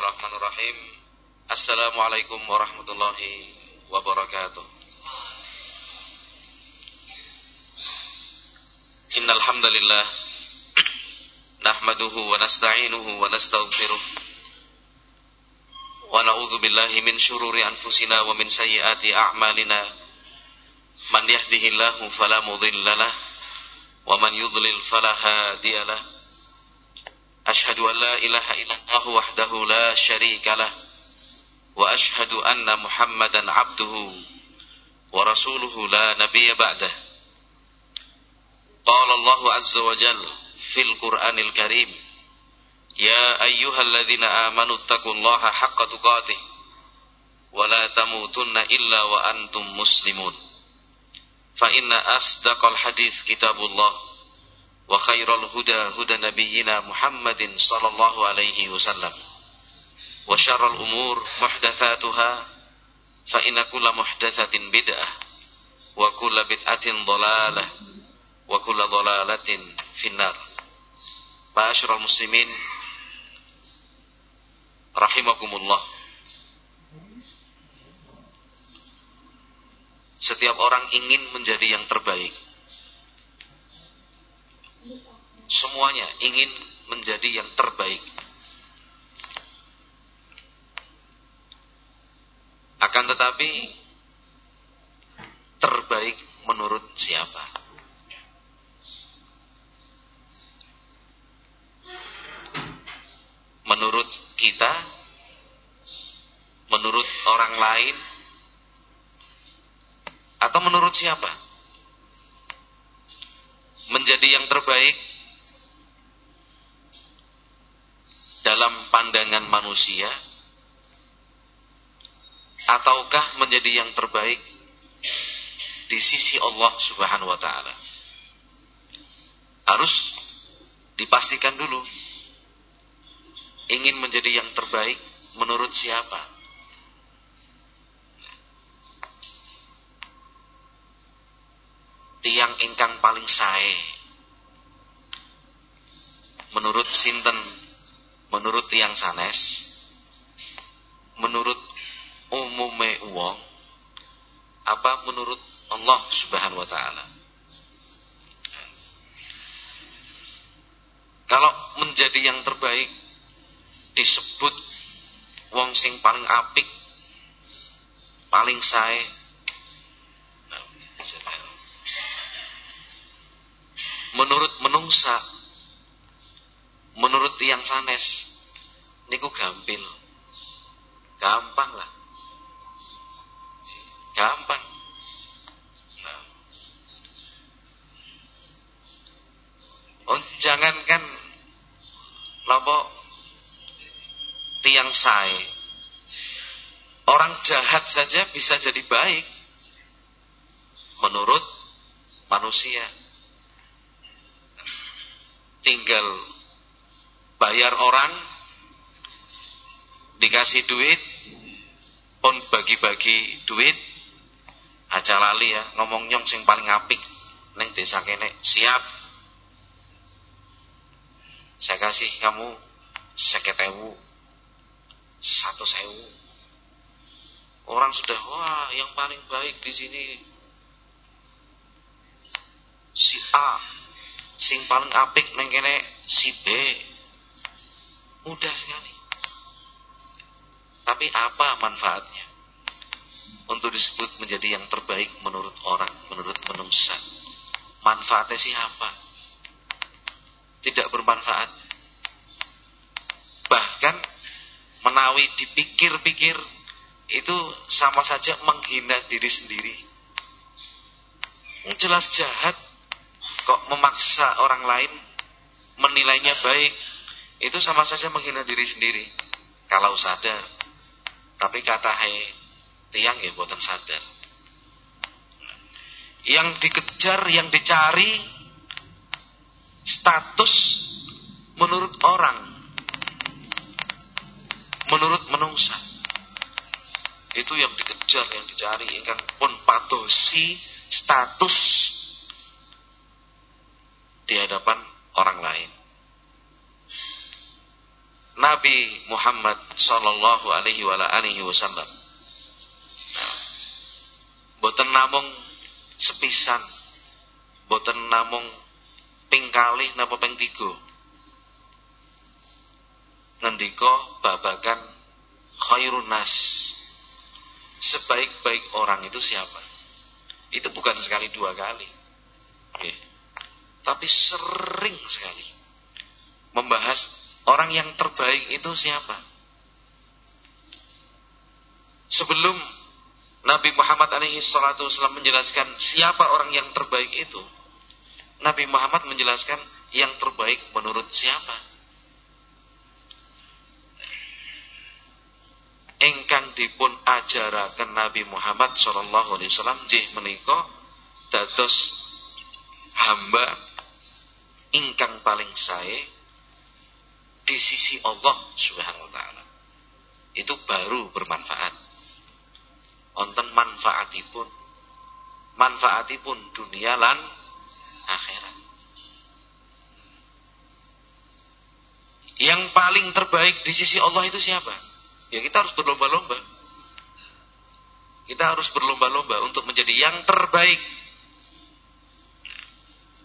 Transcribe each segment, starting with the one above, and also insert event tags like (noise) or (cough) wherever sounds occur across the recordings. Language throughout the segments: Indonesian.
Bismillahirrahmanirrahim. Assalamualaikum warahmatullahi wabarakatuh. Innal hamdalillah nahmaduhu wa nasta'inuhu wa nastaghfiruh. Wa na'udzu billahi min shururi anfusina wa min sayyiati a'malina. Man yahdihillahu fala mudhillalah wa man yudlil fala hadiyalah. أشهد أن لا إله إلا الله وحده لا شريك له وأشهد أن محمدا عبده ورسوله لا نبي بعده. قال الله عز وجل في القرآن الكريم يا أيها الذين آمنوا اتقوا الله حق تقاته ولا تموتن إلا وأنتم مسلمون. فإن أصدق الحديث كتاب الله. وخير الهدى هدى نبينا محمد صلى الله عليه وسلم وشر الأمور محدثاتها فإن كل محدثة بدعة وكل بدعة ضلالة وكل ضلالة في النار معاشر المسلمين رحمكم الله Setiap orang ingin menjadi yang terbaik semuanya ingin menjadi yang terbaik. Akan tetapi terbaik menurut siapa? Menurut kita, menurut orang lain, atau menurut siapa? Menjadi yang terbaik dalam pandangan manusia ataukah menjadi yang terbaik di sisi Allah Subhanahu wa taala. Harus dipastikan dulu ingin menjadi yang terbaik menurut siapa? Tiang ingkang paling sae menurut sinten menurut tiang sanes menurut umume uang apa menurut Allah Subhanahu wa taala? Kalau menjadi yang terbaik disebut wong sing paling apik paling sae. Menurut menungsa menurut yang sanes niku gampil. Gampang lah. Gampang. Nah. oh jangankan lopo tiang sai orang jahat saja bisa jadi baik menurut manusia. Tinggal bayar orang dikasih duit pun bagi-bagi duit aja lali ya ngomong nyong sing paling apik neng desa kene siap. Saya kasih kamu seketewu satu sewu. Orang sudah wah yang paling baik di sini si A sing paling apik neng kene si B Mudah sekali. Tapi apa manfaatnya? Untuk disebut menjadi yang terbaik menurut orang, menurut manusia. Manfaatnya siapa? Tidak bermanfaat. Bahkan menawi dipikir-pikir itu sama saja menghina diri sendiri. Jelas jahat kok memaksa orang lain menilainya baik itu sama saja menghina diri sendiri kalau sadar. Tapi kata hai tiang ya buatan sadar. Yang dikejar, yang dicari status menurut orang, menurut menungsa. Itu yang dikejar, yang dicari, ingkang pun padosi status di hadapan orang lain. Nabi Muhammad sallallahu alaihi wa alihi wasallam. Boten namung sepisan, boten namung ping kalih napa ping tiga. Ngendika babagan khairun nas. Sebaik-baik orang itu siapa? Itu bukan sekali dua kali. Oke. Tapi sering sekali membahas orang yang terbaik itu siapa. Sebelum Nabi Muhammad alaihi salatu wasallam menjelaskan siapa orang yang terbaik itu, Nabi Muhammad menjelaskan yang terbaik menurut siapa. Engkang dipun ajaraken Nabi Muhammad sallallahu alaihi wasallam jih menika dados hamba ingkang paling sae di sisi Allah Subhanahu wa taala. Itu baru bermanfaat. Wonten manfaatipun. Manfaatipun dunia lan akhirat. Yang paling terbaik di sisi Allah itu siapa? Ya kita harus berlomba-lomba. Kita harus berlomba-lomba untuk menjadi yang terbaik.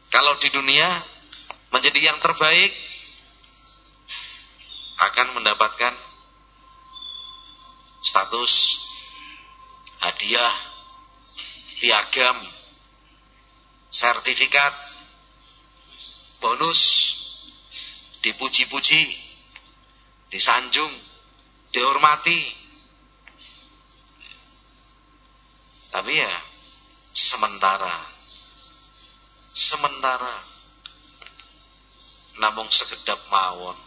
Kalau di dunia menjadi yang terbaik akan mendapatkan status hadiah, piagam, sertifikat, bonus, dipuji-puji, disanjung, dihormati. Tapi ya sementara sementara namung sekedap mawon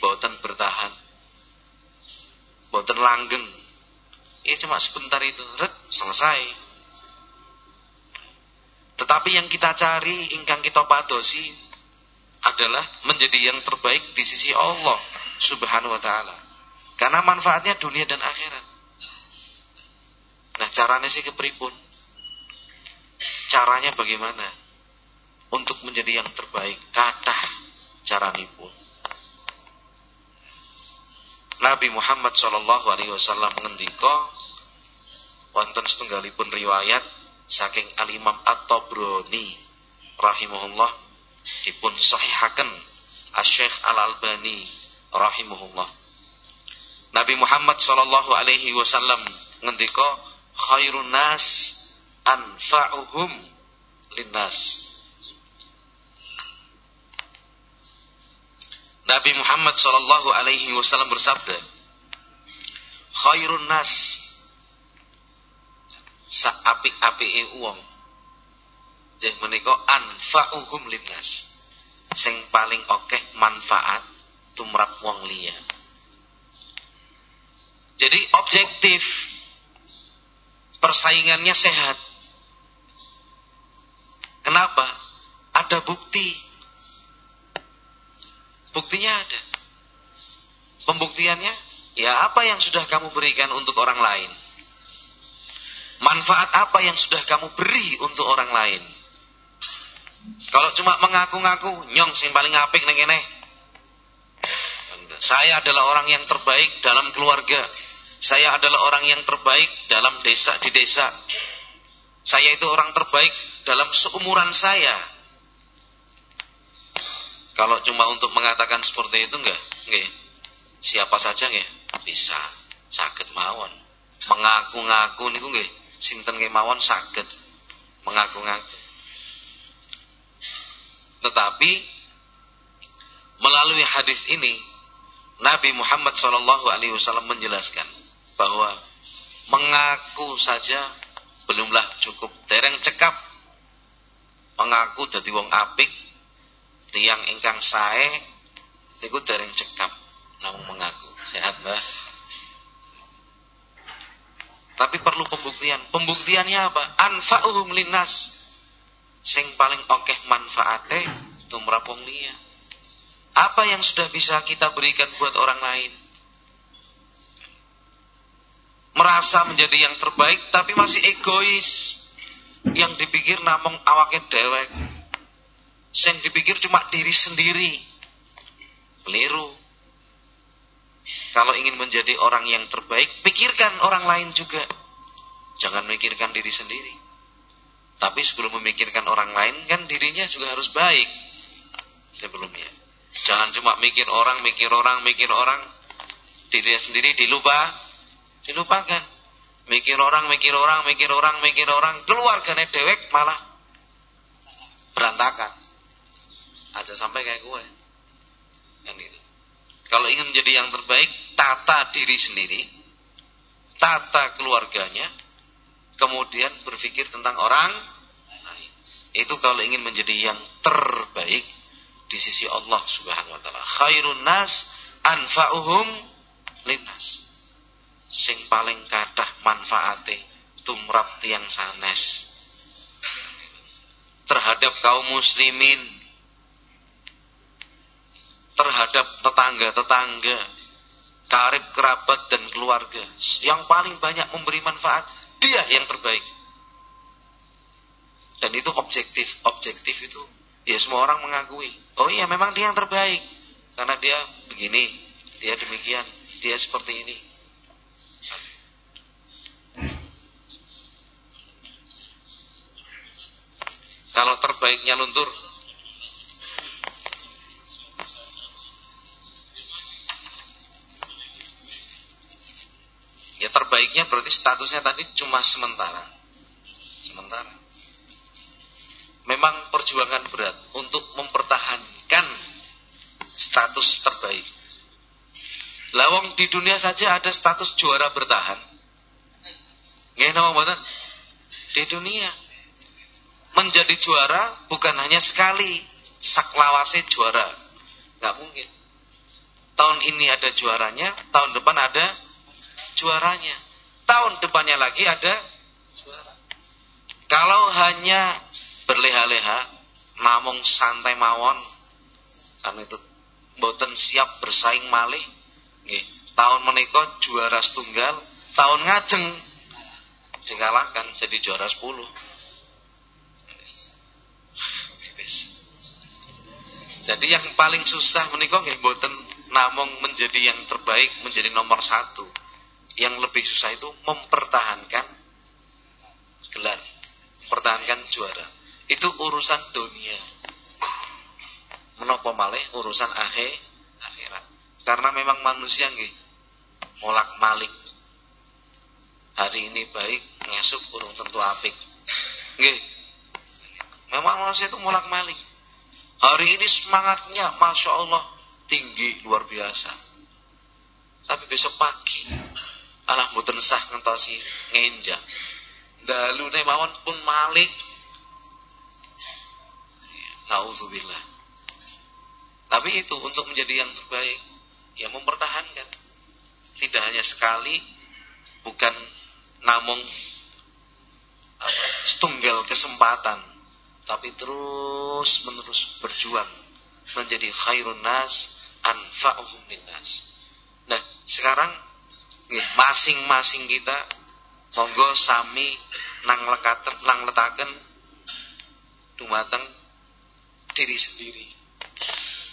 boten bertahan boten langgeng ya cuma sebentar itu ret selesai tetapi yang kita cari ingkang kita padosi adalah menjadi yang terbaik di sisi Allah Subhanahu wa taala. Karena manfaatnya dunia dan akhirat. Nah, caranya sih kepripun? Caranya bagaimana? Untuk menjadi yang terbaik, kata caranipun. Nabi Muhammad Shallallahu alaihi wasallam ngendika wonten setunggalipun riwayat saking Al-Imam At-Tabrani rahimahullah dipun sahihaken Asy-Syaikh Al-Albani rahimahullah. Nabi Muhammad sallallahu alaihi wasallam ngendika khairun nas anfa'uhum linnas. Nabi Muhammad sallallahu alaihi wasallam bersabda, khairun nas sa apik-apike wong. Jeh menika anfa'uhum linnas. Sing paling akeh manfaat tumrap wong liya. Jadi objektif persaingannya sehat. Kenapa? Ada bukti. Buktinya ada. Pembuktiannya, ya apa yang sudah kamu berikan untuk orang lain? Manfaat apa yang sudah kamu beri untuk orang lain? Kalau cuma mengaku-ngaku, nyong sing paling apik neng kene. Saya adalah orang yang terbaik dalam keluarga. Saya adalah orang yang terbaik dalam desa di desa. Saya itu orang terbaik dalam seumuran saya. Kalau cuma untuk mengatakan seperti itu enggak, enggak. Siapa saja enggak bisa sakit mawon. Mengaku-ngaku niku enggak sinten kemawon saged mengaku-ngaku. Tetapi melalui hadis ini Nabi Muhammad Wasallam menjelaskan bahwa mengaku saja belumlah cukup. Dereng cekap mengaku jadi wong apik, tiang ingkang sae, niku dereng cekap namun mengaku. Sehat mbah. Tapi perlu pembuktian. Pembuktiannya apa? Anfa'uhum linnas. Sing paling okeh manfaate tumrap wong liya. Apa yang sudah bisa kita berikan buat orang lain? Merasa menjadi yang terbaik tapi masih egois. Yang dipikir namung awake dewek. Sing dipikir cuma diri sendiri. Keliru. Kalau ingin menjadi orang yang terbaik, pikirkan orang lain juga. Jangan mikirkan diri sendiri. Tapi sebelum memikirkan orang lain, kan dirinya juga harus baik sebelumnya. Jangan cuma mikir orang, mikir orang, mikir orang, dirinya sendiri dilupa, dilupakan. Mikir orang, mikir orang, mikir orang, mikir orang, keluarganya dewek malah berantakan. Ada sampai kayak gue. Kan itu. Kalau ingin menjadi yang terbaik, tata diri sendiri, tata keluarganya, kemudian berpikir tentang orang lain. Itu kalau ingin menjadi yang terbaik di sisi Allah Subhanahu wa taala. Khairun nas anfa'uhum linnas sing paling kathah manfaate tumrap tiang sanes terhadap kaum muslimin terhadap tetangga-tetangga karib kerabat dan keluarga. Yang paling banyak memberi manfaat dia yang terbaik. Dan itu objektif objektif itu ya semua orang mengakui. Oh iya memang dia yang terbaik. Karena dia begini dia demikian dia seperti ini. Kalau terbaiknya luntur Ya terbaiknya berarti statusnya tadi cuma sementara. Sementara. Memang perjuangan berat Untuk mempertahankan Status terbaik. Lawang di dunia saja ada status juara bertahan. Nggih Di dunia. Menjadi juara bukan hanya sekali saklawase juara. Nggak mungkin. Tahun ini ada juaranya tahun depan ada juaranya. Tahun depannya lagi ada juara. Kalau hanya berleha-leha namung santai mawon kan itu boten siap bersaing malih nggih. Tahun menika juara setunggal tahun ngajeng dikalahkan jadi juara 10 Jadi yang paling susah menikah nggih mboten namung menjadi yang terbaik, menjadi nomor satu. Yang lebih susah itu mempertahankan gelar, mempertahankan juara. Itu urusan dunia. Menapa malih urusan akhir akhirat. Karena memang manusia nggih molak-malik. Hari ini baik, ngesuk urung tentu apik. Nggih. Memang manusia itu molak-malik. Hari ini semangatnya Masya Allah tinggi luar biasa. Tapi besok pagi alah mboten sah ngentosi ngenjang. Dalu mawon pun malik. Nauzubillah. Tapi itu untuk menjadi yang terbaik, ya mempertahankan. Tidak hanya sekali, bukan namung apa, setunggal kesempatan tapi terus menerus berjuang menjadi khairun nas anfa'uhum linnas. Nah, sekarang masing-masing kita monggo sami nang lekaten nang letaken dumateng diri sendiri.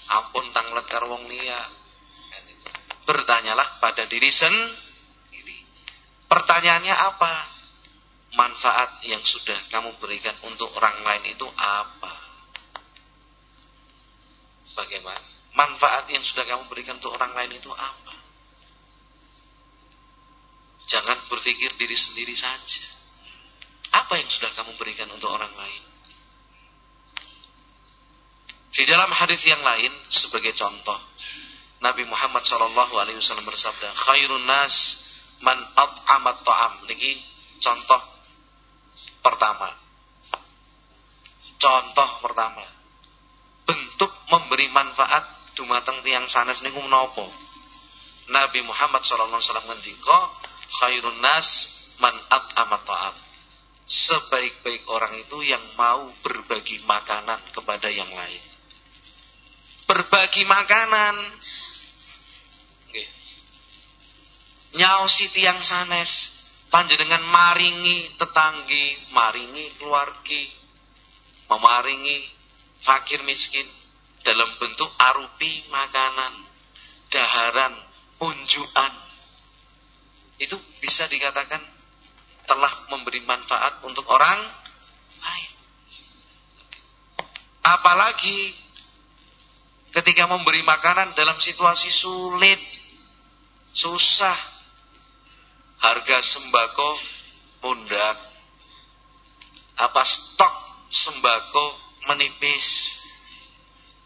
Ampun tang lekar wong liya. Bertanyalah pada diri sendiri. Pertanyaannya apa? manfaat yang sudah kamu berikan untuk orang lain itu apa? Bagaimana? Manfaat yang sudah kamu berikan untuk orang lain itu apa? Jangan berpikir diri sendiri saja. Apa yang sudah kamu berikan untuk orang lain? Di dalam hadis yang lain sebagai contoh, Nabi Muhammad SAW bersabda, "Khairun nas man at'amat ta'am." Niki contoh pertama. Contoh pertama. Bentuk memberi manfaat dumateng tiang sanes niku menapa? Nabi Muhammad sallallahu alaihi wasallam ngendika, khairun nas man at'ama ta'am. Sebaik-baik orang itu yang mau berbagi makanan kepada yang lain. Berbagi makanan. Nggih. Nyaosi tiang sanes panjenengan maringi tetanggi, maringi keluargi, memaringi fakir miskin dalam bentuk arupi makanan. daharan, unjukan. Itu bisa dikatakan telah memberi manfaat untuk orang lain. Apalagi ketika memberi makanan dalam situasi sulit, susah, harga sembako mundak, apa stok sembako menipis,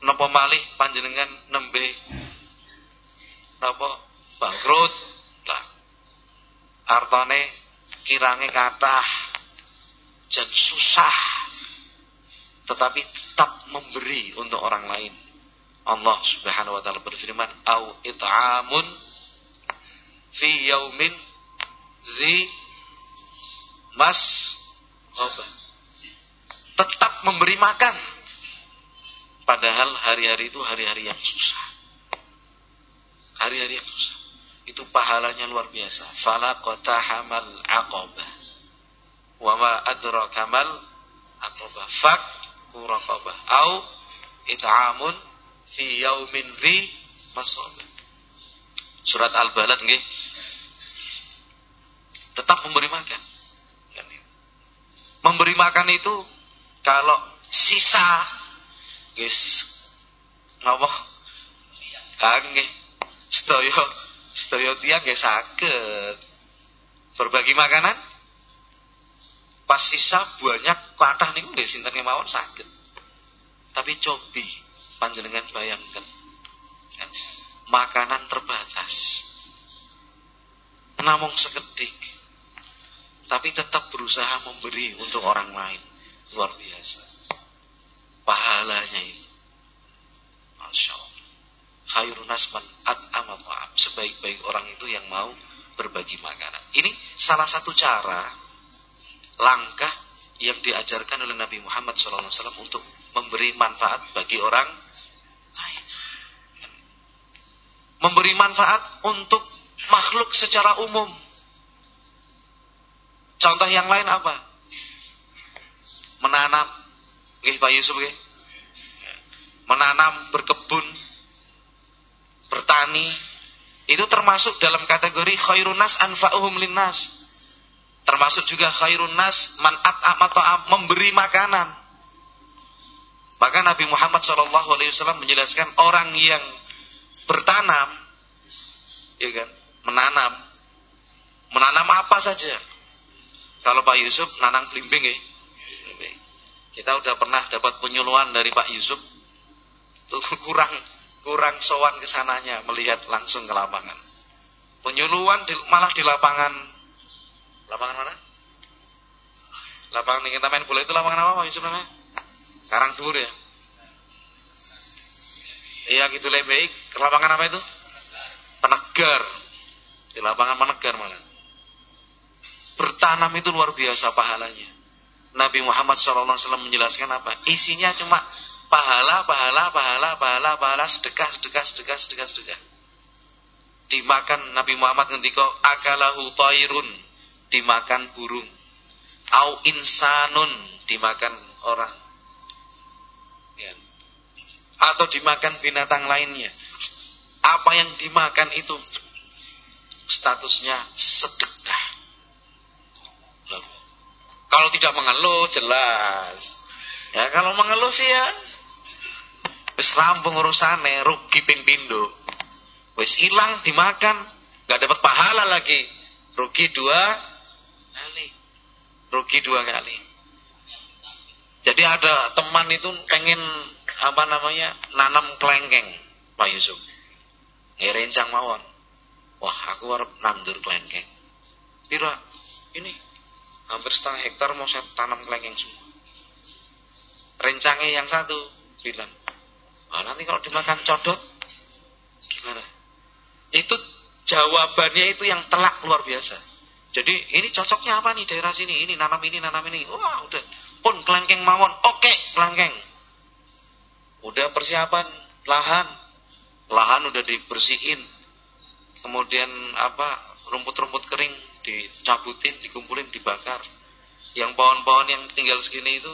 nopo malih panjenengan nembe. Nopo bangkrut artane kirange kathah dan susah tetapi tetap memberi untuk orang lain. Allah Subhanahu wa taala berfirman au it'amun fi yaumin zi mas apa tetap memberi makan. Padahal hari-hari itu hari-hari yang susah. Hari-hari yang susah itu pahalanya luar biasa. Fala hamal aqabah. Wa ma adraka mal aqabah. Fak kuraqabah au it'amun fi yaumin dhi masabah. Surat al-balad nggih. Tetap memberi makan. Memberi makan itu kalau sisa guys napa nggih. Sedaya sedaya nggih saged. Berbagi makanan? Pas sisa banyak kathah niku nggih sinten kemawon? Saged. Tapi cobi panjenengan bayangkan. Kan, makanan terbatas. Namun sekedik tapi tetap berusaha memberi untuk orang lain. Luar biasa. Pahalanya itu. Masya khairun nasman at'ama. Sebaik-baik orang itu yang mau berbagi makanan. Ini salah satu cara langkah yang diajarkan oleh Nabi Muhammad SAW untuk memberi manfaat bagi orang lain. Memberi manfaat untuk makhluk secara umum. Contoh yang lain apa? Menanam. Nggih Pak Yusuf. Menanam, berkebun, bertani itu termasuk dalam kategori khairun nas anfa'uhum linnas. Termasuk juga khairun nas man at'am memberi makanan. Maka Nabi Muhammad SAW menjelaskan orang yang bertanam, ya kan, menanam, menanam apa saja. Kalau Pak Yusuf nanam belimbing ya, kita udah pernah dapat penyuluhan dari Pak Yusuf, itu kurang kurang sowan ke sananya melihat langsung ke lapangan. Penyuluhan di, malah di lapangan lapangan mana? Lapangan yang kita main bola itu lapangan apa Pak Yusuf namanya? Karang Dur ya. Iya gitu lebih ke lapangan apa itu? Penegar. Di lapangan Penegar malah. Bertanam itu luar biasa pahalanya. Nabi Muhammad SAW menjelaskan apa? Isinya cuma pahala, pahala, pahala, pahala, pahala, sedekah, sedekah, sedekah, sedekah, sedekah. Dimakan Nabi Muhammad ngendika akalahu tairun, dimakan burung. Au insanun, dimakan orang. Ya. Atau dimakan binatang lainnya. Apa yang dimakan itu statusnya sedekah. Kalau tidak mengeluh jelas. Ya kalau mengeluh sih ya Wis rampung urusane, rugi ping pindho. Wis ilang dimakan, gak dapat pahala lagi. Rugi dua kali. Rugi dua kali. Jadi ada teman itu pengen apa namanya nanam kelengkeng, Pak Yusuf. Rencang mawon. Wah, aku harap nandur kelengkeng. Pira? Ini hampir setengah hektar mau saya tanam kelengkeng semua. Rencangnya yang satu bilang, Nah, nanti kalau dimakan codot gimana? Itu jawabannya itu yang telak luar biasa. Jadi ini cocoknya apa nih daerah sini? Ini nanam ini, nanam ini. Wah, udah. Pun kelengkeng mawon. Oke, kelengkeng. Udah persiapan lahan. Lahan udah dibersihin. Kemudian apa? Rumput-rumput kering dicabutin, dikumpulin, dibakar. Yang pohon-pohon yang tinggal segini itu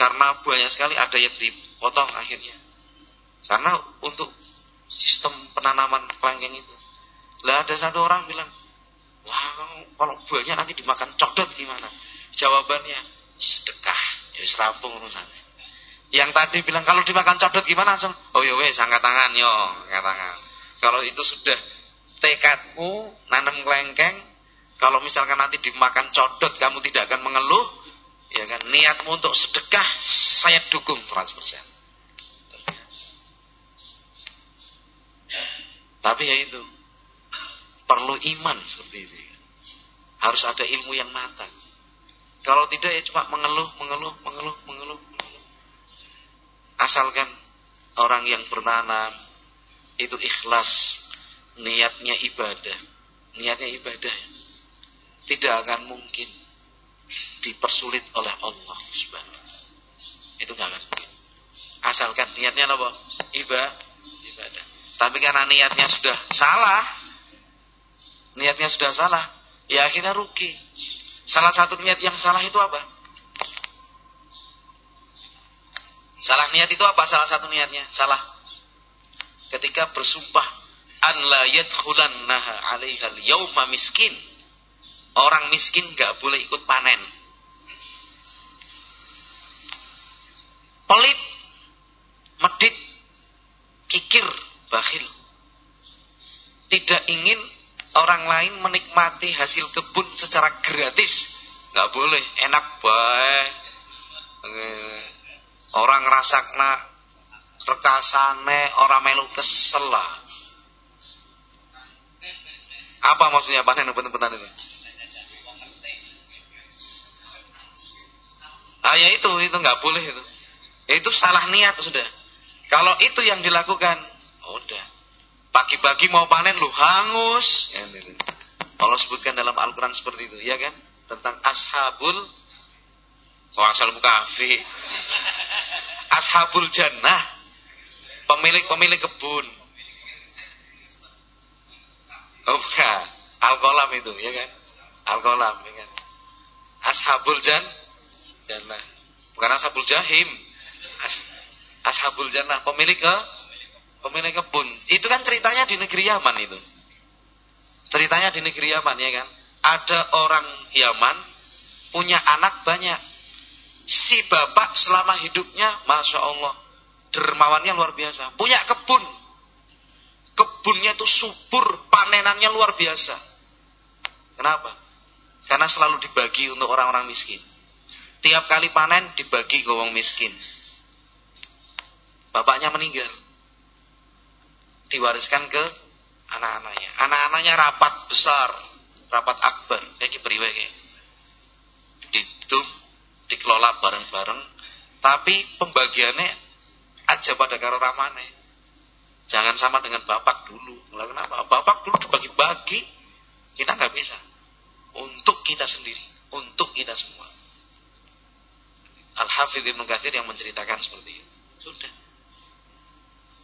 karena banyak sekali ada yang dipotong akhirnya. Karena untuk sistem penanaman kelengkeng itu. Lah ada satu orang bilang, wah kalau buahnya nanti dimakan codot gimana? Jawabannya sedekah, ya serampung urusannya. Yang tadi bilang kalau dimakan codot gimana langsung, oh ya wes angkat tangan yo, angkat tangan. Kalau itu sudah tekadmu nanam kelengkeng, kalau misalkan nanti dimakan codot kamu tidak akan mengeluh, ya kan niatmu untuk sedekah saya dukung 100%. Tapi ya itu perlu iman seperti itu. Harus ada ilmu yang matang. Kalau tidak ya cuma mengeluh, mengeluh, mengeluh, mengeluh. Asalkan orang yang bernanam itu ikhlas, niatnya ibadah, niatnya ibadah tidak akan mungkin dipersulit oleh Allah Subhanahu Itu nggak akan mungkin. Asalkan niatnya apa? Ibadah, ibadah. Tapi karena niatnya sudah salah, niatnya sudah salah, ya akhirnya rugi. Salah satu niat yang salah itu apa? Salah niat itu apa? Salah satu niatnya salah. Ketika bersumpah an la yadkhulannaha 'alaiha al-yauma miskin. Orang miskin gak boleh ikut panen. Pelit, medit, kikir, bakhil. Tidak ingin orang lain menikmati hasil kebun secara gratis. Nggak boleh, enak baik. Orang rasakna rekasane orang melu kesel. Apa maksudnya panen benar-benar ini? Ah ya itu, itu nggak boleh itu. Itu salah niat sudah. Kalau itu yang dilakukan, udah. Pagi-pagi mau panen lu hangus. Ya, gitu. Allah sebutkan dalam Al-Quran seperti itu, ya kan? Tentang ashabul Oh asal kafi. Ashabul jannah. Pemilik-pemilik kebun. Oh bukan. Al-Qalam itu, ya kan? Al-Qalam, ya kan? Ashabul jan jannah. Bukan ashabul jahim. As ashabul jannah, pemilik ke pemilik kebun. Itu kan ceritanya di negeri Yaman itu. Ceritanya di negeri Yaman ya kan. Ada orang Yaman punya anak banyak. Si bapak selama hidupnya, masya Allah, dermawannya luar biasa. Punya kebun, kebunnya itu subur, panenannya luar biasa. Kenapa? Karena selalu dibagi untuk orang-orang miskin. Tiap kali panen dibagi ke orang miskin. Bapaknya meninggal diwariskan ke anak-anaknya. Anak-anaknya rapat besar, rapat akbar, kayak beriwe kayak. Ditum, dikelola bareng-bareng, tapi pembagiannya aja pada karo ramane. Jangan sama dengan bapak dulu. Lah kenapa? Bapak dulu dibagi-bagi, kita nggak bisa. Untuk kita sendiri, untuk kita semua. Al-Hafidh Ibnu Katsir yang menceritakan seperti itu. Sudah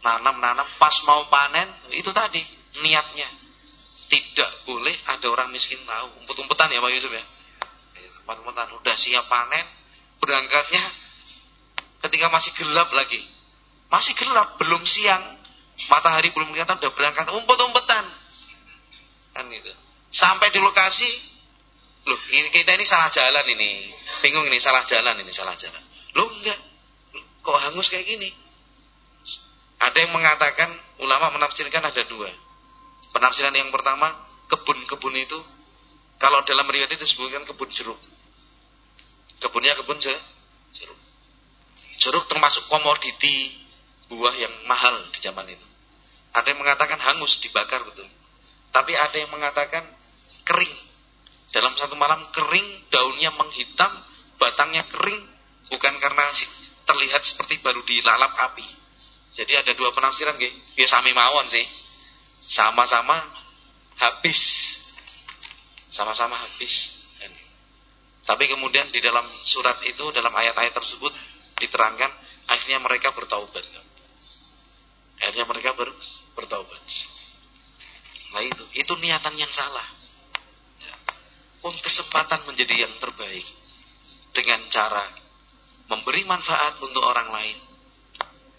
nanam-nanam pas mau panen itu tadi niatnya. Tidak boleh ada orang miskin tahu umpet-umpetan ya Pak Yusuf ya? Umpet-umpetan. Udah siap panen berangkatnya ketika masih gelap lagi. Masih gelap belum siang. Matahari belum kelihatan udah berangkat umpet-umpetan. Kan itu sampai di lokasi loh ini kita ini salah jalan ini. Bingung ini salah jalan ini salah jalan. Loh enggak. Kok hangus kayak gini ada yang mengatakan ulama menafsirkan ada dua. Penafsiran yang pertama, kebun-kebun itu kalau dalam riwayat itu disebutkan kebun jeruk. Kebunnya kebun jeruk. Jeruk termasuk komoditi buah yang mahal di zaman itu. Ada yang mengatakan hangus dibakar betul. Tapi ada yang mengatakan kering. Dalam satu malam kering, daunnya menghitam, batangnya kering, bukan karena terlihat seperti baru dilalap api jadi ada dua penafsiran nggih. Ya sami mawon sih. Sama-sama habis. Sama-sama habis. Tapi kemudian di dalam surat itu, dalam ayat-ayat tersebut diterangkan akhirnya mereka bertaubat. Akhirnya mereka ber, bertaubat. Nah itu, itu niatan yang salah. Ya. Pun kesempatan menjadi yang terbaik dengan cara memberi manfaat untuk orang lain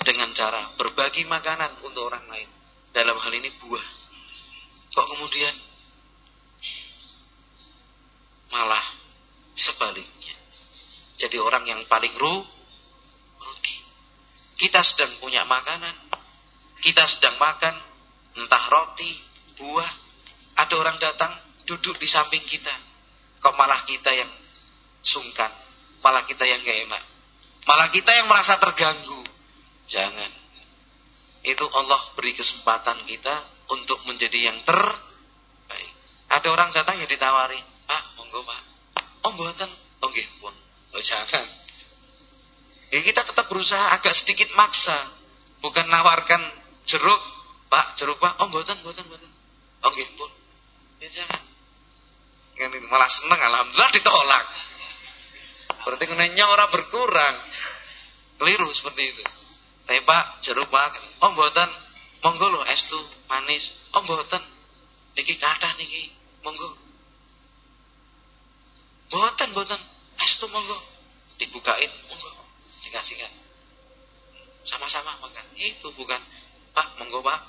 dengan cara berbagi makanan untuk orang lain. dalam hal ini buah. Kok kemudian malah sebaliknya. Jadi orang yang paling ru rugi. Kita sedang punya makanan, kita sedang makan entah roti, buah, ada orang datang duduk di samping kita. Kok malah kita yang sungkan, malah kita yang gak enak. Malah kita yang merasa terganggu. Jangan. Itu Allah beri kesempatan kita untuk menjadi yang terbaik. Ada orang datang yang ditawari, Pak, monggo Pak. Oh, buatan. Oh, nggih pun. Oh, jangan. Ya, kita tetap berusaha agak sedikit maksa. Bukan nawarkan jeruk, Pak, jeruk Pak. Oh, buatan, buatan, buatan. Oh, nggih pun. Ya jangan. Kan itu malah seneng alhamdulillah ditolak. Berarti kenanya orang berkurang. Keliru seperti itu. Tapi Pak, jeruk Pak. Oh, buatan. Monggo lo es tuh manis. Oh, buatan. Niki kathah niki. Monggo. Boten, boten. Es tuh monggo. Dibukain, monggo. Dikasihkan. Sama-sama makan. Itu bukan. Pak, monggo pak.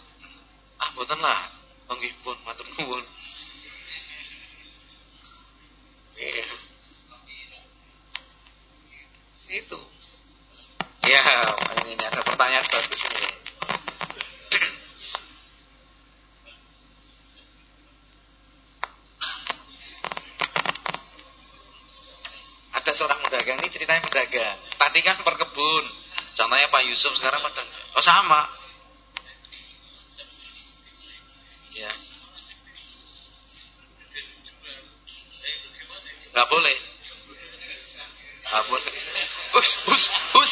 Ah, boten lah. Monggo pun, matur nuwun. Iya. Itu. Ya, ini, ada pertanyaan bagus ini. ada seorang pedagang ini ceritanya pedagang. Tadi kan perkebun. Contohnya Pak Yusuf sekarang pedagang. Oh sama. Ya. Gak boleh. Gak boleh. Us, us, us.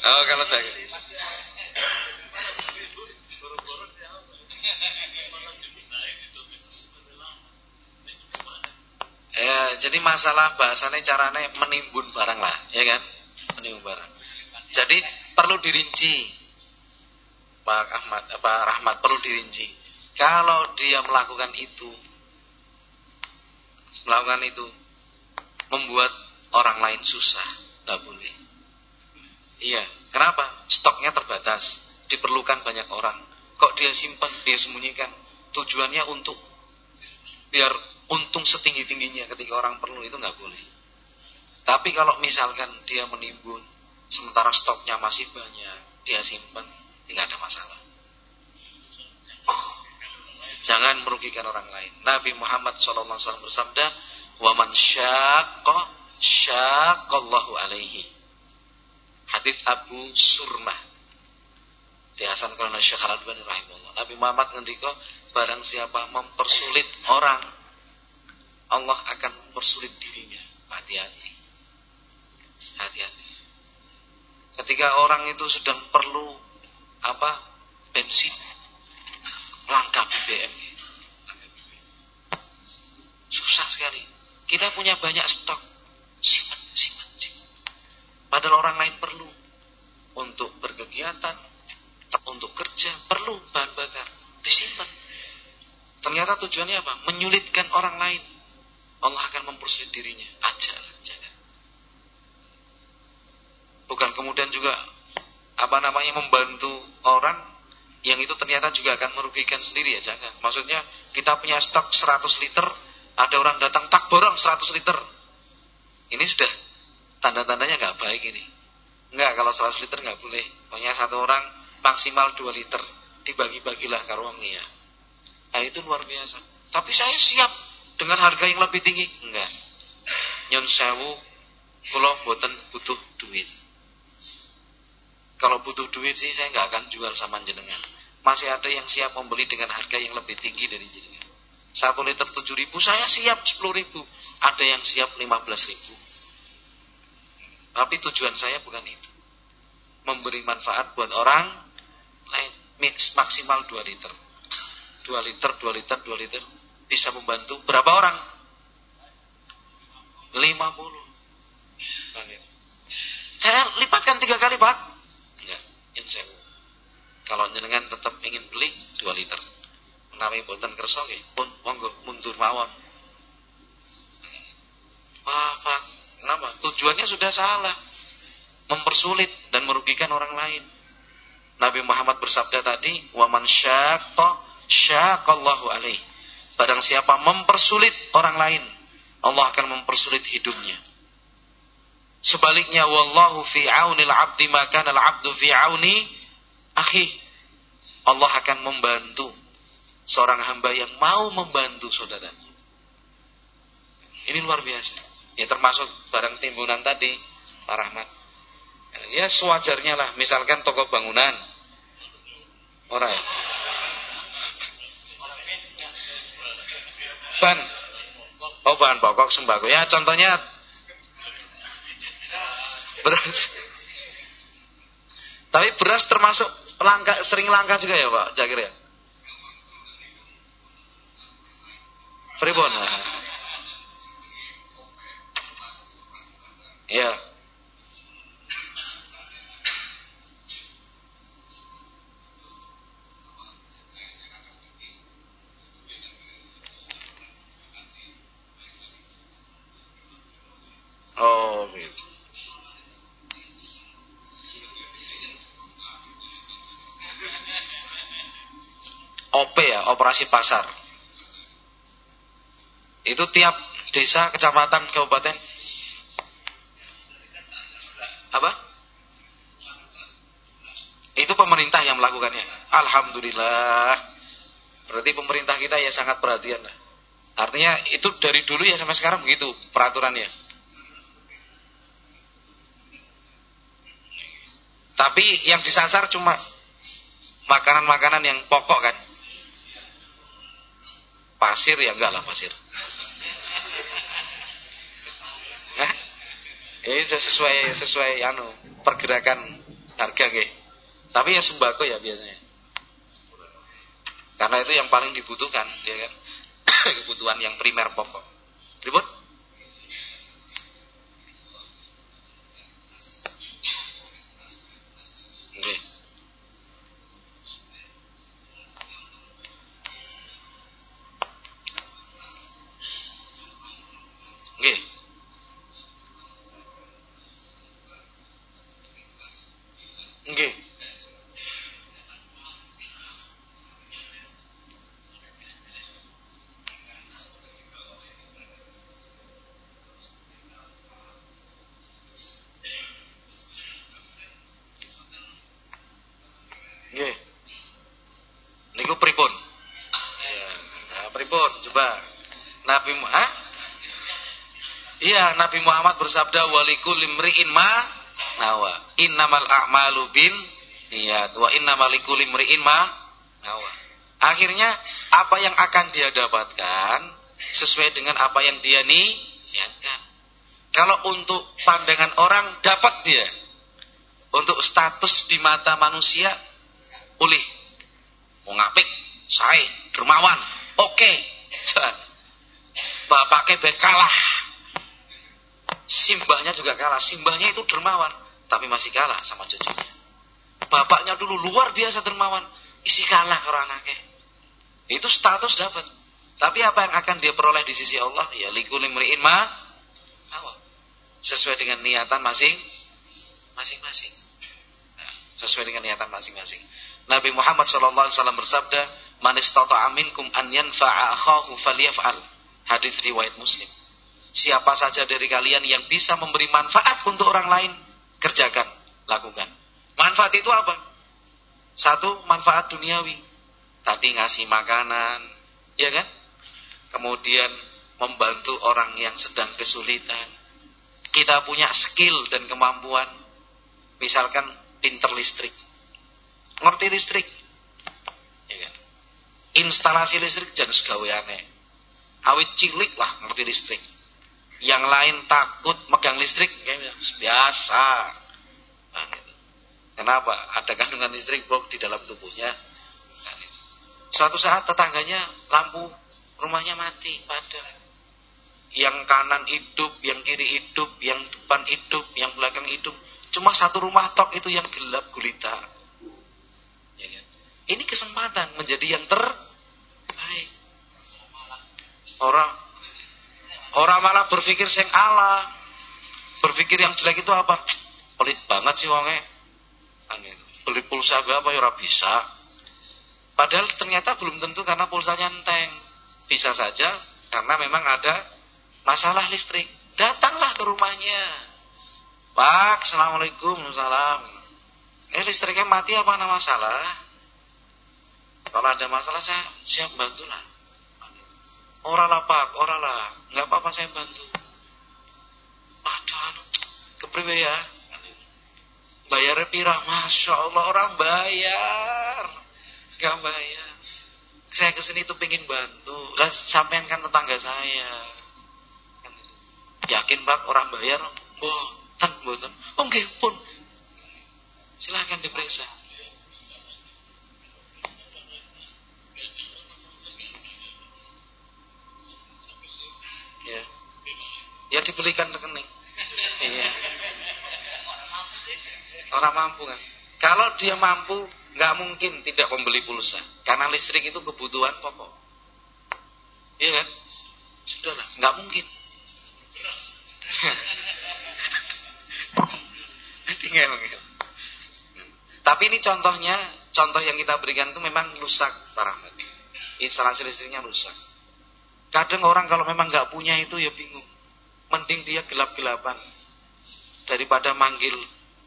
Oh kalau dagang. Ya, jadi masalah bahasanya caranya menimbun barang lah, ya kan? Menimbun barang. Jadi perlu dirinci, Pak Ahmad, Pak Rahmat perlu dirinci. Kalau dia melakukan itu, melakukan itu, membuat orang lain susah, tak boleh. Iya, kenapa? Stoknya terbatas, diperlukan banyak orang. Kok dia simpan, dia sembunyikan? Tujuannya untuk biar untung setinggi-tingginya ketika orang perlu itu nggak boleh. Tapi kalau misalkan dia menimbun, sementara stoknya masih banyak, dia simpan, tidak ada masalah. Jangan merugikan orang lain. Nabi Muhammad SAW bersabda, "Waman syaqqa syaqqallahu alaihi." Hadis Abu Surmah. Dihasankan oleh Syekh Al-Albani rahimahullah. Nabi Muhammad ngendika, barang siapa mempersulit orang Allah akan mempersulit dirinya. Hati-hati. Hati-hati. Ketika orang itu sedang perlu apa? bensin, langka BBM. Susah sekali. Kita punya banyak stok. Simpan, simpan, simpan. Padahal orang lain perlu untuk berkegiatan, untuk kerja, perlu bahan bakar. Disimpan. Ternyata tujuannya apa? Menyulitkan orang lain. Allah akan mempersulit dirinya. Aja, jangan. Bukan kemudian juga apa namanya membantu orang yang itu ternyata juga akan merugikan sendiri ya jangan. Maksudnya kita punya stok 100 liter, ada orang datang tak borong 100 liter. Ini sudah tanda-tandanya nggak baik ini. Enggak, kalau 100 liter nggak boleh. Pokoknya satu orang maksimal 2 liter. Dibagi-bagilah karuangnya. Nah itu luar biasa. Tapi saya siap dengan harga yang lebih tinggi? Enggak. Nyon sewu kalau buatan butuh duit. Kalau butuh duit sih saya nggak akan jual sama jenengan. Masih ada yang siap membeli dengan harga yang lebih tinggi dari jenengan. Satu liter tujuh ribu, saya siap sepuluh ribu. Ada yang siap lima belas ribu. Tapi tujuan saya bukan itu. Memberi manfaat buat orang lain. Mix maksimal dua liter. Dua liter, dua liter, dua liter bisa membantu berapa orang? 50. Saya lipatkan tiga kali pak. Enggak, insya Kalau jenengan tetap ingin beli 2 liter. Menawi boten kersa pun monggo mundur mawon. Pak, kenapa? Tujuannya sudah salah. Mempersulit dan merugikan orang lain. Nabi Muhammad bersabda tadi, "Wa man syaqqa syaqallahu alaih." Barang siapa mempersulit orang lain, Allah akan mempersulit hidupnya. Sebaliknya, wallahu fi aunil 'abdi maka al-'abdu fi auni akhi. Allah akan membantu seorang hamba yang mau membantu saudaranya. Ini luar biasa. Ya termasuk barang timbunan tadi, Pak Rahmat. Ya sewajarnya lah, misalkan toko bangunan. Orang ya. Ban. Oh bahan pokok sembako. Ya contohnya beras. Tapi beras termasuk langka, sering langka juga ya Pak Jakir ya? Pribon. Ya. Oh, gitu. OP ya, operasi pasar. Itu tiap desa, kecamatan, kabupaten. Apa? Itu pemerintah yang melakukannya. Alhamdulillah. Berarti pemerintah kita ya sangat perhatian. Artinya itu dari dulu ya sampai sekarang begitu peraturannya. Tapi yang disasar cuma makanan-makanan yang pokok kan. Pasir ya enggak lah pasir. Ini sudah sesuai sesuai anu pergerakan harga nggih. Tapi ya sembako ya biasanya. Karena itu yang paling dibutuhkan, ya kan? (coughs) Kebutuhan yang primer pokok. Ribut? Iya, Nabi Muhammad bersabda walikul limri'in ma nawa. Innamal a'malu bin niyat wa innamal likulli imri'in ma nawa. Akhirnya apa yang akan dia dapatkan sesuai dengan apa yang dia niatkan. Kalau untuk pandangan orang dapat dia. Untuk status di mata manusia ulih. Mau ngapik, saya dermawan. Oke. Okay. Bapaknya kalah Simbahnya juga kalah. Simbahnya itu dermawan, tapi masih kalah sama cucunya. Bapaknya dulu luar biasa dermawan, isi kalah ke anaknya. Itu status dapat. Tapi apa yang akan dia peroleh di sisi Allah? Ya likul imri'in ma Sesuai dengan niatan masing masing-masing. Nah, sesuai dengan niatan masing-masing. Nabi Muhammad SAW bersabda, "Man istata'a minkum an yanfa'a akhahu falyaf'al." Hadis riwayat Muslim. Siapa saja dari kalian yang bisa memberi manfaat untuk orang lain, kerjakan, lakukan. Manfaat itu apa? Satu, manfaat duniawi. Tadi ngasih makanan, ya kan? Kemudian membantu orang yang sedang kesulitan. Kita punya skill dan kemampuan. Misalkan pinter listrik. Ngerti listrik? Ya kan? Instalasi listrik jangan segaweane. Awit cilik lah ngerti listrik yang lain takut megang listrik biasa. Nah, gitu. kenapa? Ada kandungan listrik bom di dalam tubuhnya. Nah, gitu. suatu saat tetangganya lampu rumahnya mati padam. Yang kanan hidup yang kiri hidup yang depan hidup yang belakang hidup. Cuma satu rumah tok itu yang gelap gulita. Ya kan? ini kesempatan menjadi yang terbaik. Orang Orang malah berpikir sing Allah. Berpikir yang jelek itu apa? Pelit banget sih wonge. Beli pulsa apa ya bisa. Padahal ternyata belum tentu karena pulsanya enteng. Bisa saja karena memang ada masalah listrik. Datanglah ke rumahnya. Pak, Assalamualaikum, Salam. Eh listriknya mati apa ada masalah? Kalau ada masalah saya siap bantu lah. Orang lah pak, orang lah. Nggak apa-apa saya bantu. Aduh, kepriwe ya? Bayar pirah, masya Allah orang bayar, nggak bayar. Saya ke sini tuh pengen bantu, lah sampean kan tetangga saya. Yakin pak orang bayar? Boten, boten. Nggih pun. Silahkan diperiksa. Ya. Ya dibelikan rekening. Iya. Orang mampu kan. Kalau dia mampu, nggak mungkin tidak membeli pulsa. Karena listrik itu kebutuhan pokok. Iya kan? Sudahlah, nggak mungkin. Tinggal, Tapi ini contohnya, contoh yang kita berikan itu memang rusak, Rahmat. Instalasi listriknya rusak. Kadang orang kalau memang nggak punya itu ya bingung. Mending dia gelap-gelapan daripada manggil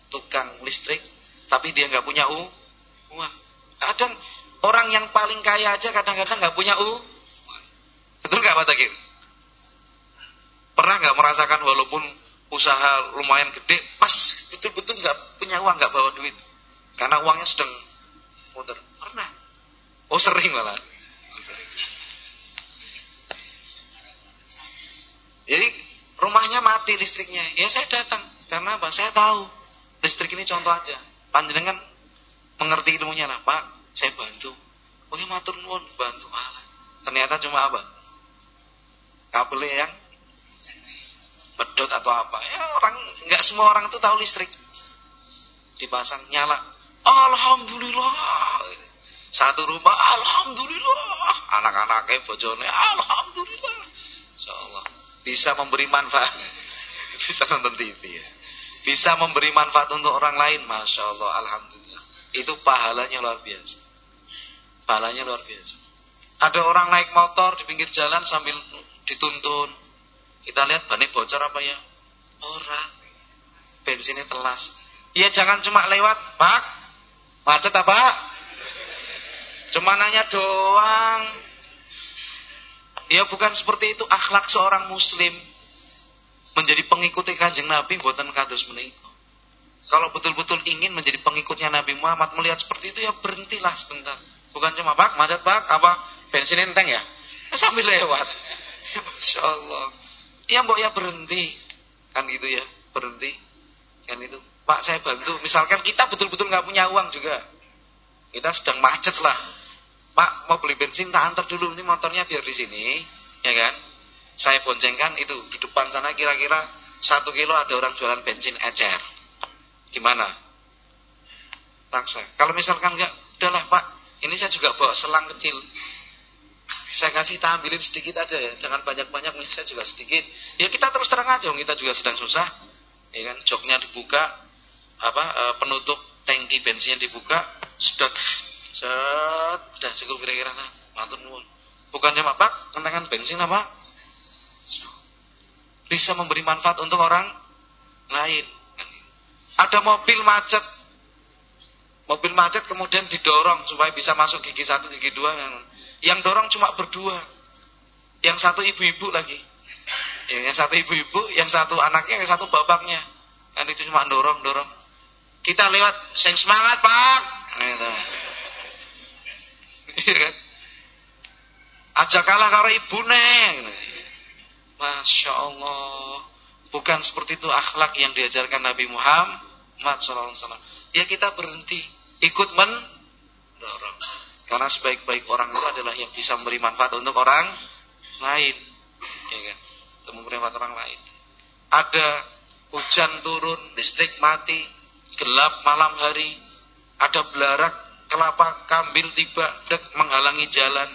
tukang listrik tapi dia nggak punya u uang. Kadang orang yang paling kaya aja kadang-kadang nggak punya u. Betul nggak Pak Takir? Pernah nggak merasakan walaupun usaha lumayan gede, pas betul-betul nggak punya uang, nggak bawa duit, karena uangnya sedang muter. Pernah? Oh sering malah. Jadi rumahnya mati listriknya, ya saya datang karena apa? Saya tahu Listrik ini contoh aja. Panjenengan mengerti ilmunya lah, Pak. Saya bantu. Oh ya matur nuwun bantu Allah. Ternyata cuma apa? Kabel yang pedot atau apa. Ya orang nggak semua orang itu tahu listrik. Dipasang nyala. Alhamdulillah. Satu rumah alhamdulillah. Anak-anaknya bojone alhamdulillah. Insyaallah bisa memberi manfaat. (laughs) bisa nonton TV ya bisa memberi manfaat untuk orang lain, masya Allah, alhamdulillah. Itu pahalanya luar biasa. Pahalanya luar biasa. Ada orang naik motor di pinggir jalan sambil dituntun. Kita lihat bannya bocor apa ya? Orang. Bensinnya telas. Ya jangan cuma lewat, Pak. Macet apa? Cuma nanya doang. Ya bukan seperti itu akhlak seorang muslim menjadi pengikut kanjeng Nabi buatan kados menika. Kalau betul-betul ingin menjadi pengikutnya Nabi Muhammad melihat seperti itu ya berhentilah sebentar. Bukan cuma pak, macet pak, apa bensin enteng ya? ya (laughs) sambil lewat. (laughs) Masya Allah. Ya mbok ya berhenti. Kan gitu ya, berhenti. Kan itu. Pak saya bantu. Misalkan kita betul-betul nggak punya uang juga. Kita sedang macet lah. Pak mau beli bensin tak antar dulu. Ini motornya biar di sini. Ya kan? saya boncengkan itu di depan sana kira-kira satu kilo ada orang jualan bensin ecer. Gimana? Paksa. Kalau misalkan enggak, udahlah Pak, ini saya juga bawa selang kecil. Saya kasih tampilin sedikit aja ya, jangan banyak-banyak, saya juga sedikit. Ya kita terus terang aja, kita juga sedang susah. Ya kan, joknya dibuka, apa e, penutup tangki bensinnya dibuka, sudah set, cukup kira-kira nah, matur nuwun. Bukan cuma Pak, kentangan bensin apa? bisa memberi manfaat untuk orang lain. Ada mobil macet, mobil macet kemudian didorong supaya bisa masuk gigi satu, gigi dua. Yang dorong cuma berdua, yang satu ibu-ibu lagi, yang satu ibu-ibu, yang satu anaknya, yang satu bapaknya. Kan itu cuma dorong, dorong. Kita lewat, sing semangat pak. Gitu. Iya kan? Aja kalah karo neng. Masya Allah. Bukan seperti itu akhlak yang diajarkan Nabi Muhammad SAW. Ya kita berhenti. Ikut mendorong. Karena sebaik-baik orang itu adalah yang bisa memberi manfaat untuk orang lain. Ya kan? Untuk memberi manfaat orang lain. Ada hujan turun, listrik mati, gelap malam hari, ada belarak kelapa kambil tiba dek menghalangi jalan.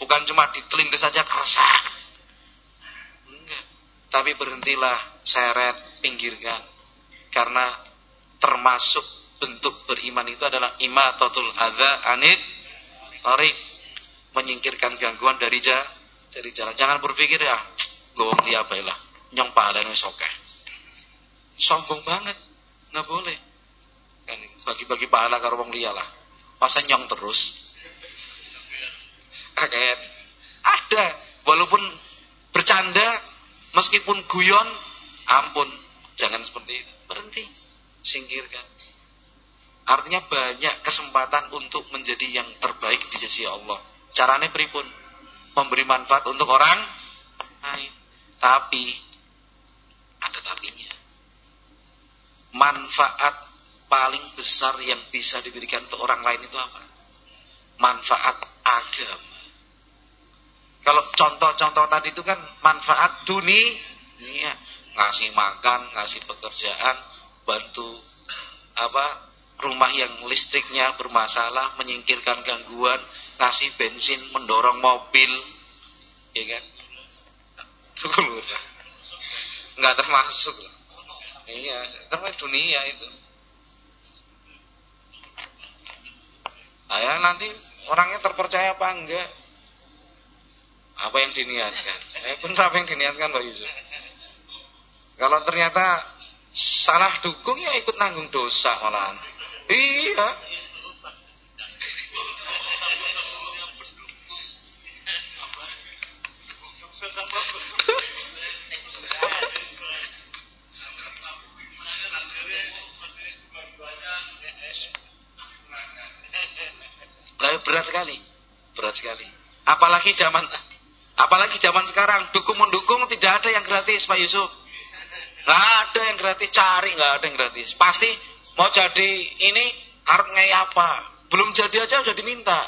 Bukan cuma ditelindes saja keresak tapi berhentilah seret, pinggirkan. Karena termasuk bentuk beriman itu adalah imatatul adza anit tarik menyingkirkan gangguan dari ja, dari jalan. Jangan berpikir ya, gowong liya lah, nyong pahalane wis. Sombong banget, nggak boleh. Kan bagi-bagi pahala karo wong liya lah. Masa nyong terus? Kaget. Ada, walaupun bercanda, meskipun guyon, ampun, jangan seperti itu. Berhenti, singkirkan. Artinya banyak kesempatan untuk menjadi yang terbaik di sisi Allah. Caranya pripun? Memberi manfaat untuk orang lain. Tapi ada tapinya. Manfaat paling besar yang bisa diberikan untuk orang lain itu apa? Manfaat agama. Kalau contoh-contoh tadi itu kan manfaat dunia, ngasih makan, ngasih pekerjaan, bantu apa rumah yang listriknya bermasalah, menyingkirkan gangguan, ngasih bensin, mendorong mobil, ya kan? Enggak termasuk. Iya, termasuk dunia itu. Ayah nanti orangnya terpercaya apa enggak? Apa yang diniatkan? Eh benar apa yang diniatkan Pak Yusuf? Kalau ternyata salah dukung ya ikut nanggung dosa malahan. Iya. (laughs) Lah berat sekali. Berat sekali. Apalagi zaman apalagi zaman sekarang dukung mendukung tidak ada yang gratis Pak Yusuf. Nggak ada yang gratis, cari nggak ada yang gratis. Pasti mau jadi ini harus apa? Belum jadi aja udah diminta.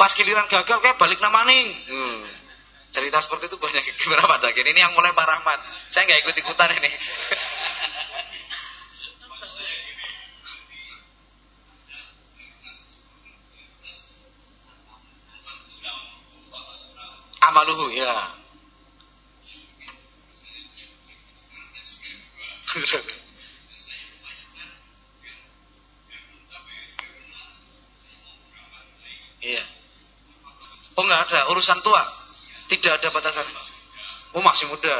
Pas giliran gagal kayak balik nama nih. Hmm. Cerita seperti itu banyak (laughs) Pak Dagir. Ini yang mulai Pak Rahmat. Saya nggak ikut-ikutan ini. (laughs) Amaluhu ya. Iya. Oh nggak ada urusan tua. Tidak ada batasan. Oh masih muda.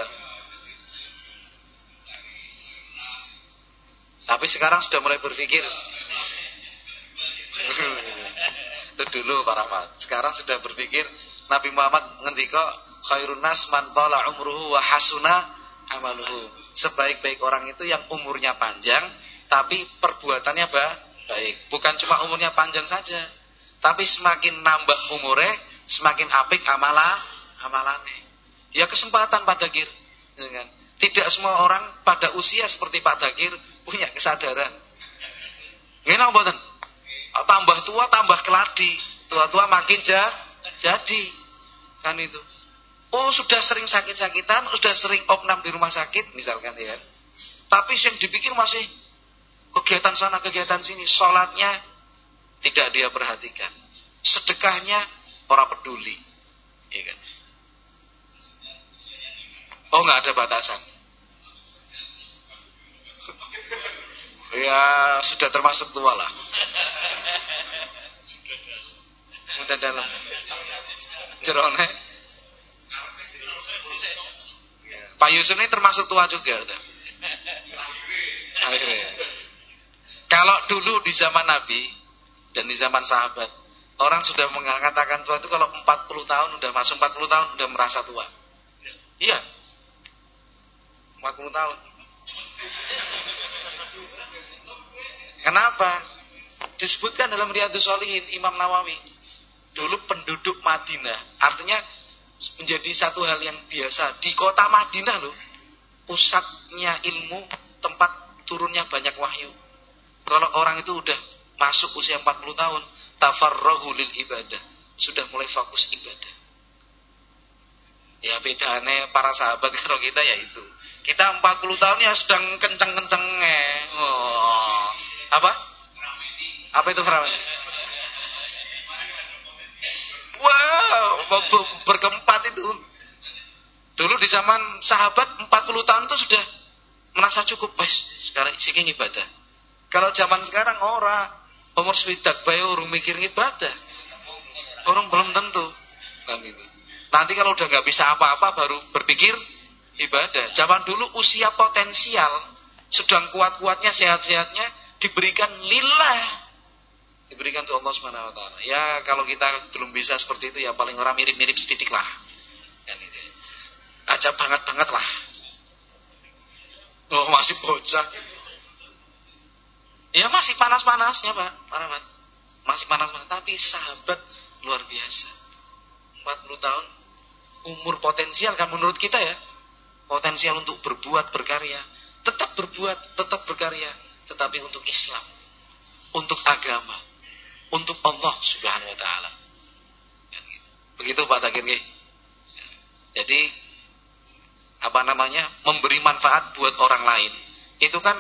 Tapi sekarang sudah mulai berpikir. Itu dulu Pak Rahmat. Sekarang sudah berpikir Nabi Muhammad ngendika khairun nas man tala umruhu wa hasuna amaluhu. Sebaik-baik orang itu yang umurnya panjang tapi perbuatannya baik. Bukan cuma umurnya panjang saja, tapi semakin nambah umurnya, semakin apik amalah amalane. Ya kesempatan Pak Dagir. Ya kan? Tidak semua orang pada usia seperti Pak Dagir punya kesadaran. Gimana mboten? Tambah tua tambah keladi. Tua-tua makin ja, jadi. Kan itu. Oh sudah sering sakit-sakitan, sudah sering opnam di rumah sakit misalkan ya. Tapi yang dipikir masih kegiatan sana, kegiatan sini. Sholatnya tidak dia perhatikan. Sedekahnya orang peduli. Ya kan? Oh nggak ada batasan. Ya sudah termasuk tua lah. Udah dalam. Jerone. Pak Yusuf ini termasuk tua juga. Akhirnya. Kalau dulu di zaman Nabi dan di zaman sahabat, orang sudah mengatakan tua itu kalau 40 tahun udah masuk 40 tahun udah merasa tua. Iya, 40 tahun. Kenapa? Disebutkan dalam Riyadus Solihin Imam Nawawi. Dulu penduduk Madinah, artinya menjadi satu hal yang biasa di kota Madinah loh. Pusatnya ilmu, tempat turunnya banyak wahyu. Kalau orang itu udah masuk usia 40 tahun, tafarrahu lil ibadah, sudah mulai fokus ibadah. Ya bedanya para sahabat (laughs) kalau kita ya itu. Kita 40 tahun ya sedang kenceng-kencengnya. Oh. Apa? Apa itu Ramadi? Wow, berkeempat itu. Dulu di zaman sahabat 40 tahun itu sudah merasa cukup, wes sekarang siking ibadah. Kalau zaman sekarang orang umur swidak bayi orang mikir ibadah. Orang belum tentu kan gitu. Nanti kalau udah nggak bisa apa-apa baru berpikir ibadah. Zaman dulu usia potensial sedang kuat-kuatnya sehat-sehatnya diberikan lillah. Diberikan untuk Allah Subhanahu wa taala. Ya kalau kita belum bisa seperti itu ya paling orang mirip-mirip sedikit lah. Kan gitu. Aja banget-banget lah. Oh masih bocah. Ya masih panas-panasnya Pak, Pak Masih panas-panas, tapi sahabat luar biasa. 40 tahun umur potensial kan menurut kita ya. Potensial untuk berbuat, berkarya. Tetap berbuat, tetap berkarya, tetapi untuk Islam, untuk agama, untuk Allah Subhanahu wa taala. Kan gitu. Begitu Pak Takir Jadi apa namanya? memberi manfaat buat orang lain. Itu kan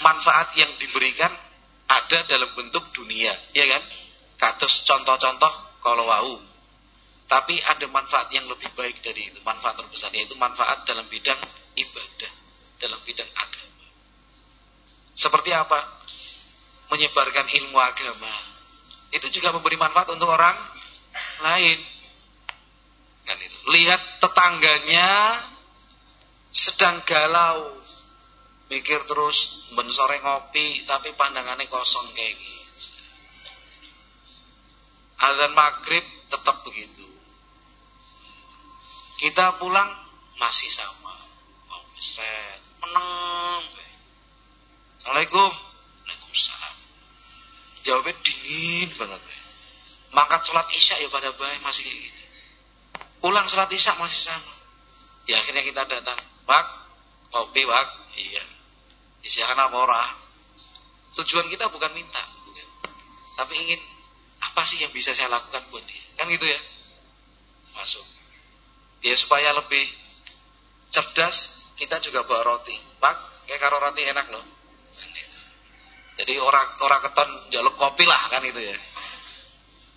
manfaat yang diberikan ada dalam bentuk dunia, ya kan? Kados contoh-contoh kalau wau. Tapi ada manfaat yang lebih baik dari itu, manfaat terbesar yaitu manfaat dalam bidang ibadah, dalam bidang agama. Seperti apa? Menyebarkan ilmu agama. Itu juga memberi manfaat untuk orang lain. Kan. Lihat tetangganya sedang galau, mikir terus ben sore ngopi tapi pandangannya kosong kayak gitu. Azan maghrib tetap begitu. Kita pulang masih sama. Oh, menang. Assalamualaikum. Waalaikumsalam. Jawabnya dingin banget. Be. Mangkat sholat isya ya pada baik masih kayak gitu. Pulang sholat isya masih sama. Ya akhirnya kita datang. Pak, kopi pak. Iya. Isiakan orang? Tujuan kita bukan minta, bukan. Tapi ingin apa sih yang bisa saya lakukan buat dia? Kan gitu ya. Masuk. Ya supaya lebih cerdas, kita juga bawa roti. Pak, kayak karo roti enak loh. Jadi orang orang keton jaluk kopi lah kan itu ya.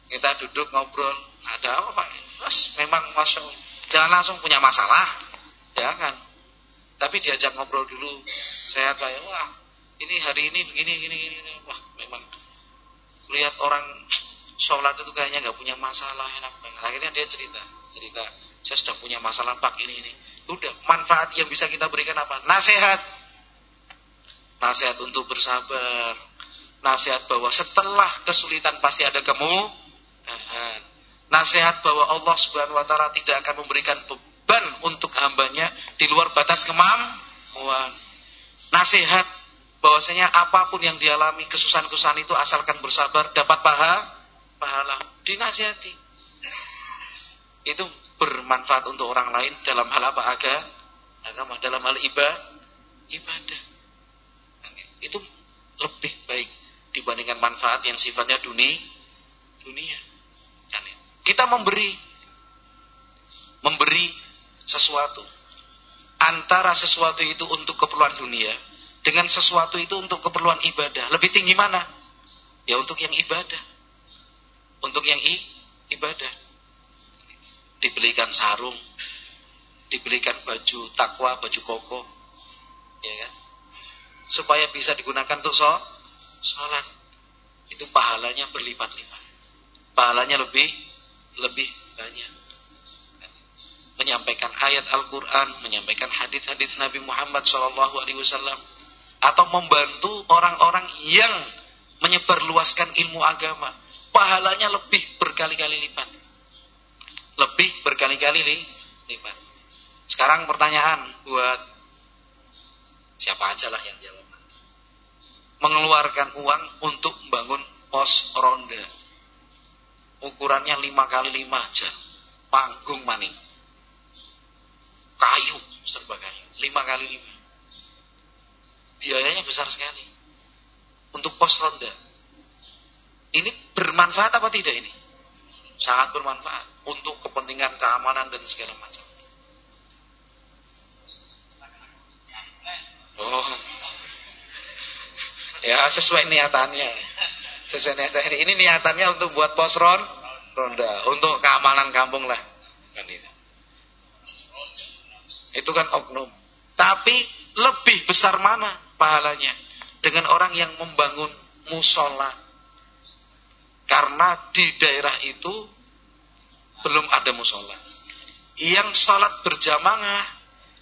Kita duduk ngobrol, ada apa Pak? Mas, memang masuk jangan langsung punya masalah. Jangan. Tapi diajak ngobrol dulu. Saya kayak, wah ini hari ini begini, gini, gini. Wah memang lihat orang sholat itu kayaknya nggak punya masalah, enak banget. Akhirnya dia cerita, cerita, saya sudah punya masalah pak ini, ini. Udah, manfaat yang bisa kita berikan apa? Nasihat. Nasihat untuk bersabar. Nasihat bahwa setelah kesulitan pasti ada kamu. Nasihat bahwa Allah subhanahu wa ta'ala tidak akan memberikan beban untuk hambanya di luar batas kemampuan. Nasihat bahwasanya apa pun yang dialami kesusahan-kesusahan itu asalkan bersabar dapat paha pahala. Dinasihati. Itu bermanfaat untuk orang lain dalam hal apa aga? Agama dalam hal ibadah. Ibadah. Itu lebih baik dibandingkan manfaat yang sifatnya dunia. Dunia. Kita memberi memberi sesuatu. Antara sesuatu itu untuk keperluan dunia dengan sesuatu itu untuk keperluan ibadah. Lebih tinggi mana? Ya untuk yang ibadah. Untuk yang i, ibadah. Dibelikan sarung, dibelikan baju takwa, baju koko. Ya kan? Supaya bisa digunakan untuk sholat. Itu pahalanya berlipat-lipat. Pahalanya lebih lebih banyak menyampaikan ayat Al-Quran, menyampaikan hadis-hadis Nabi Muhammad SAW, atau membantu orang-orang yang menyebarluaskan ilmu agama, pahalanya lebih berkali-kali lipat. Lebih berkali-kali lipat. Sekarang pertanyaan buat siapa aja lah yang jawab. Mengeluarkan uang untuk membangun pos ronda. Ukurannya 5 kali 5 aja. Panggung maning kayu, serba kayu, lima kali lima. Biayanya besar sekali untuk pos ronda. Ini bermanfaat apa tidak ini? Sangat bermanfaat untuk kepentingan keamanan dan segala macam. Oh, ya sesuai niatannya. Sesuai niatannya. Ini niatannya untuk buat pos ron, ronda, untuk keamanan kampung lah. Kan itu. Itu kan oknum. Tapi lebih besar mana pahalanya dengan orang yang membangun musola. Karena di daerah itu belum ada musola. Yang salat berjamaah,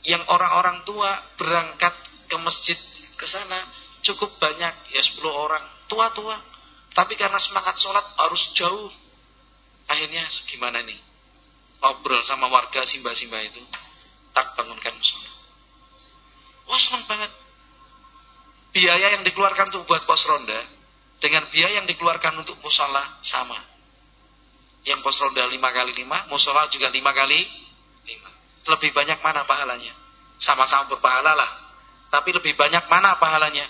yang orang-orang tua berangkat ke masjid ke sana cukup banyak, ya 10 orang, tua-tua. Tapi karena semangat sholat harus jauh. Akhirnya gimana nih? Ngobrol sama warga simba-simba itu. Tak bangunkan musola. Wah senang banget. Biaya yang dikeluarkan untuk buat pos ronda dengan biaya yang dikeluarkan untuk musola sama. Yang pos ronda lima kali lima, musola juga lima kali lima. Lebih banyak mana pahalanya? Sama-sama berpahala lah. Tapi lebih banyak mana pahalanya?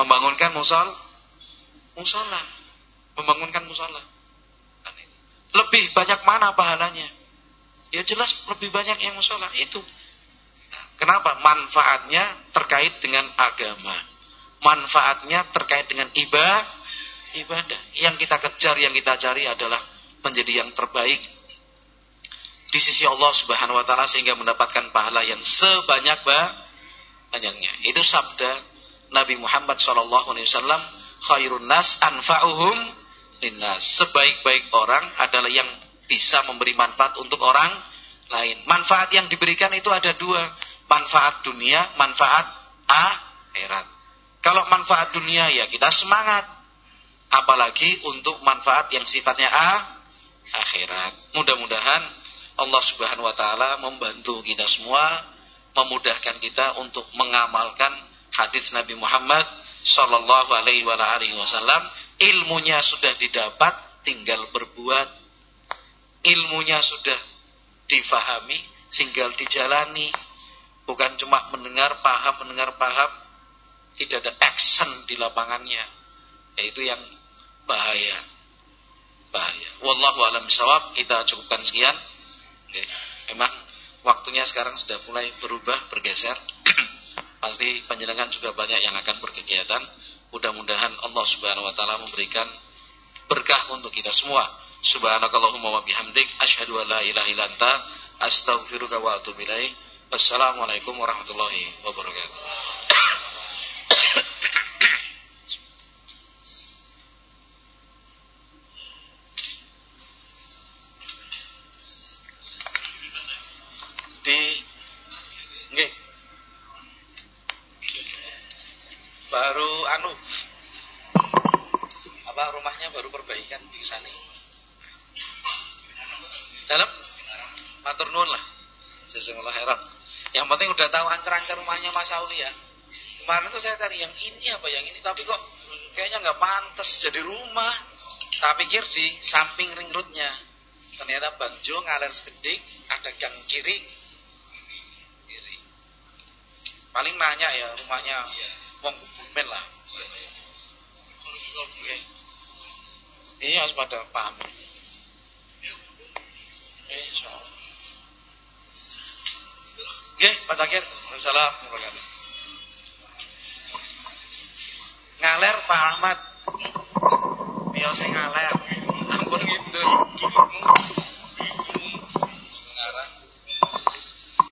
Membangunkan musol, musola. Membangunkan musola. Lebih banyak mana pahalanya? Ya jelas lebih banyak yang musola itu. Kenapa? Manfaatnya terkait dengan agama. Manfaatnya terkait dengan ibadah. Ibadah. Yang kita kejar, yang kita cari adalah menjadi yang terbaik di sisi Allah Subhanahu wa taala sehingga mendapatkan pahala yang sebanyak banyaknya. Itu sabda Nabi Muhammad wasallam, khairun nas anfa'uhum linnas. Sebaik-baik orang adalah yang bisa memberi manfaat untuk orang lain. Manfaat yang diberikan itu ada dua manfaat dunia, manfaat akhirat. Kalau manfaat dunia ya kita semangat. Apalagi untuk manfaat yang sifatnya a akhirat. Mudah-mudahan Allah Subhanahu wa taala membantu kita semua, memudahkan kita untuk mengamalkan hadis Nabi Muhammad sallallahu alaihi wasallam. Ilmunya sudah didapat, tinggal berbuat. Ilmunya sudah difahami, tinggal dijalani Bukan cuma mendengar paham, mendengar paham, tidak ada action di lapangannya. Yaitu yang bahaya. Bahaya. Wallahu alam sawab, kita cukupkan sekian. Memang waktunya sekarang sudah mulai berubah, bergeser. (clears throat) Pasti penjenengan juga banyak yang akan berkegiatan. Mudah-mudahan Allah Subhanahu wa taala memberikan berkah untuk kita semua. Subhanakallahumma wa bihamdik asyhadu an la ilaha illa anta astaghfiruka wa atubu ilaik. Assalamualaikum warahmatullahi wabarakatuh. Di nggih. Baru anu apa rumahnya baru perbaikan di sana. Dalam matur nuwun lah. Jazakallahu khairan. Yang penting ancer-ancer rumahnya Mas Auli ya. Kemarin tuh saya cari yang ini apa yang ini, tapi kok kayaknya nggak pantas jadi rumah. Tak pikir di samping ring roadnya. Ternyata Bang Jo ngalir sekedik, ada gang kiri. Kiri. Paling nanya ya rumahnya Wong Bumen lah. Oke. Iya harus pada paham. Insya Allah. Oke, Pak Takir. Waalaikumsalam Ngaler Pak Ahmad. Biasa ngaler. Ampun gitu.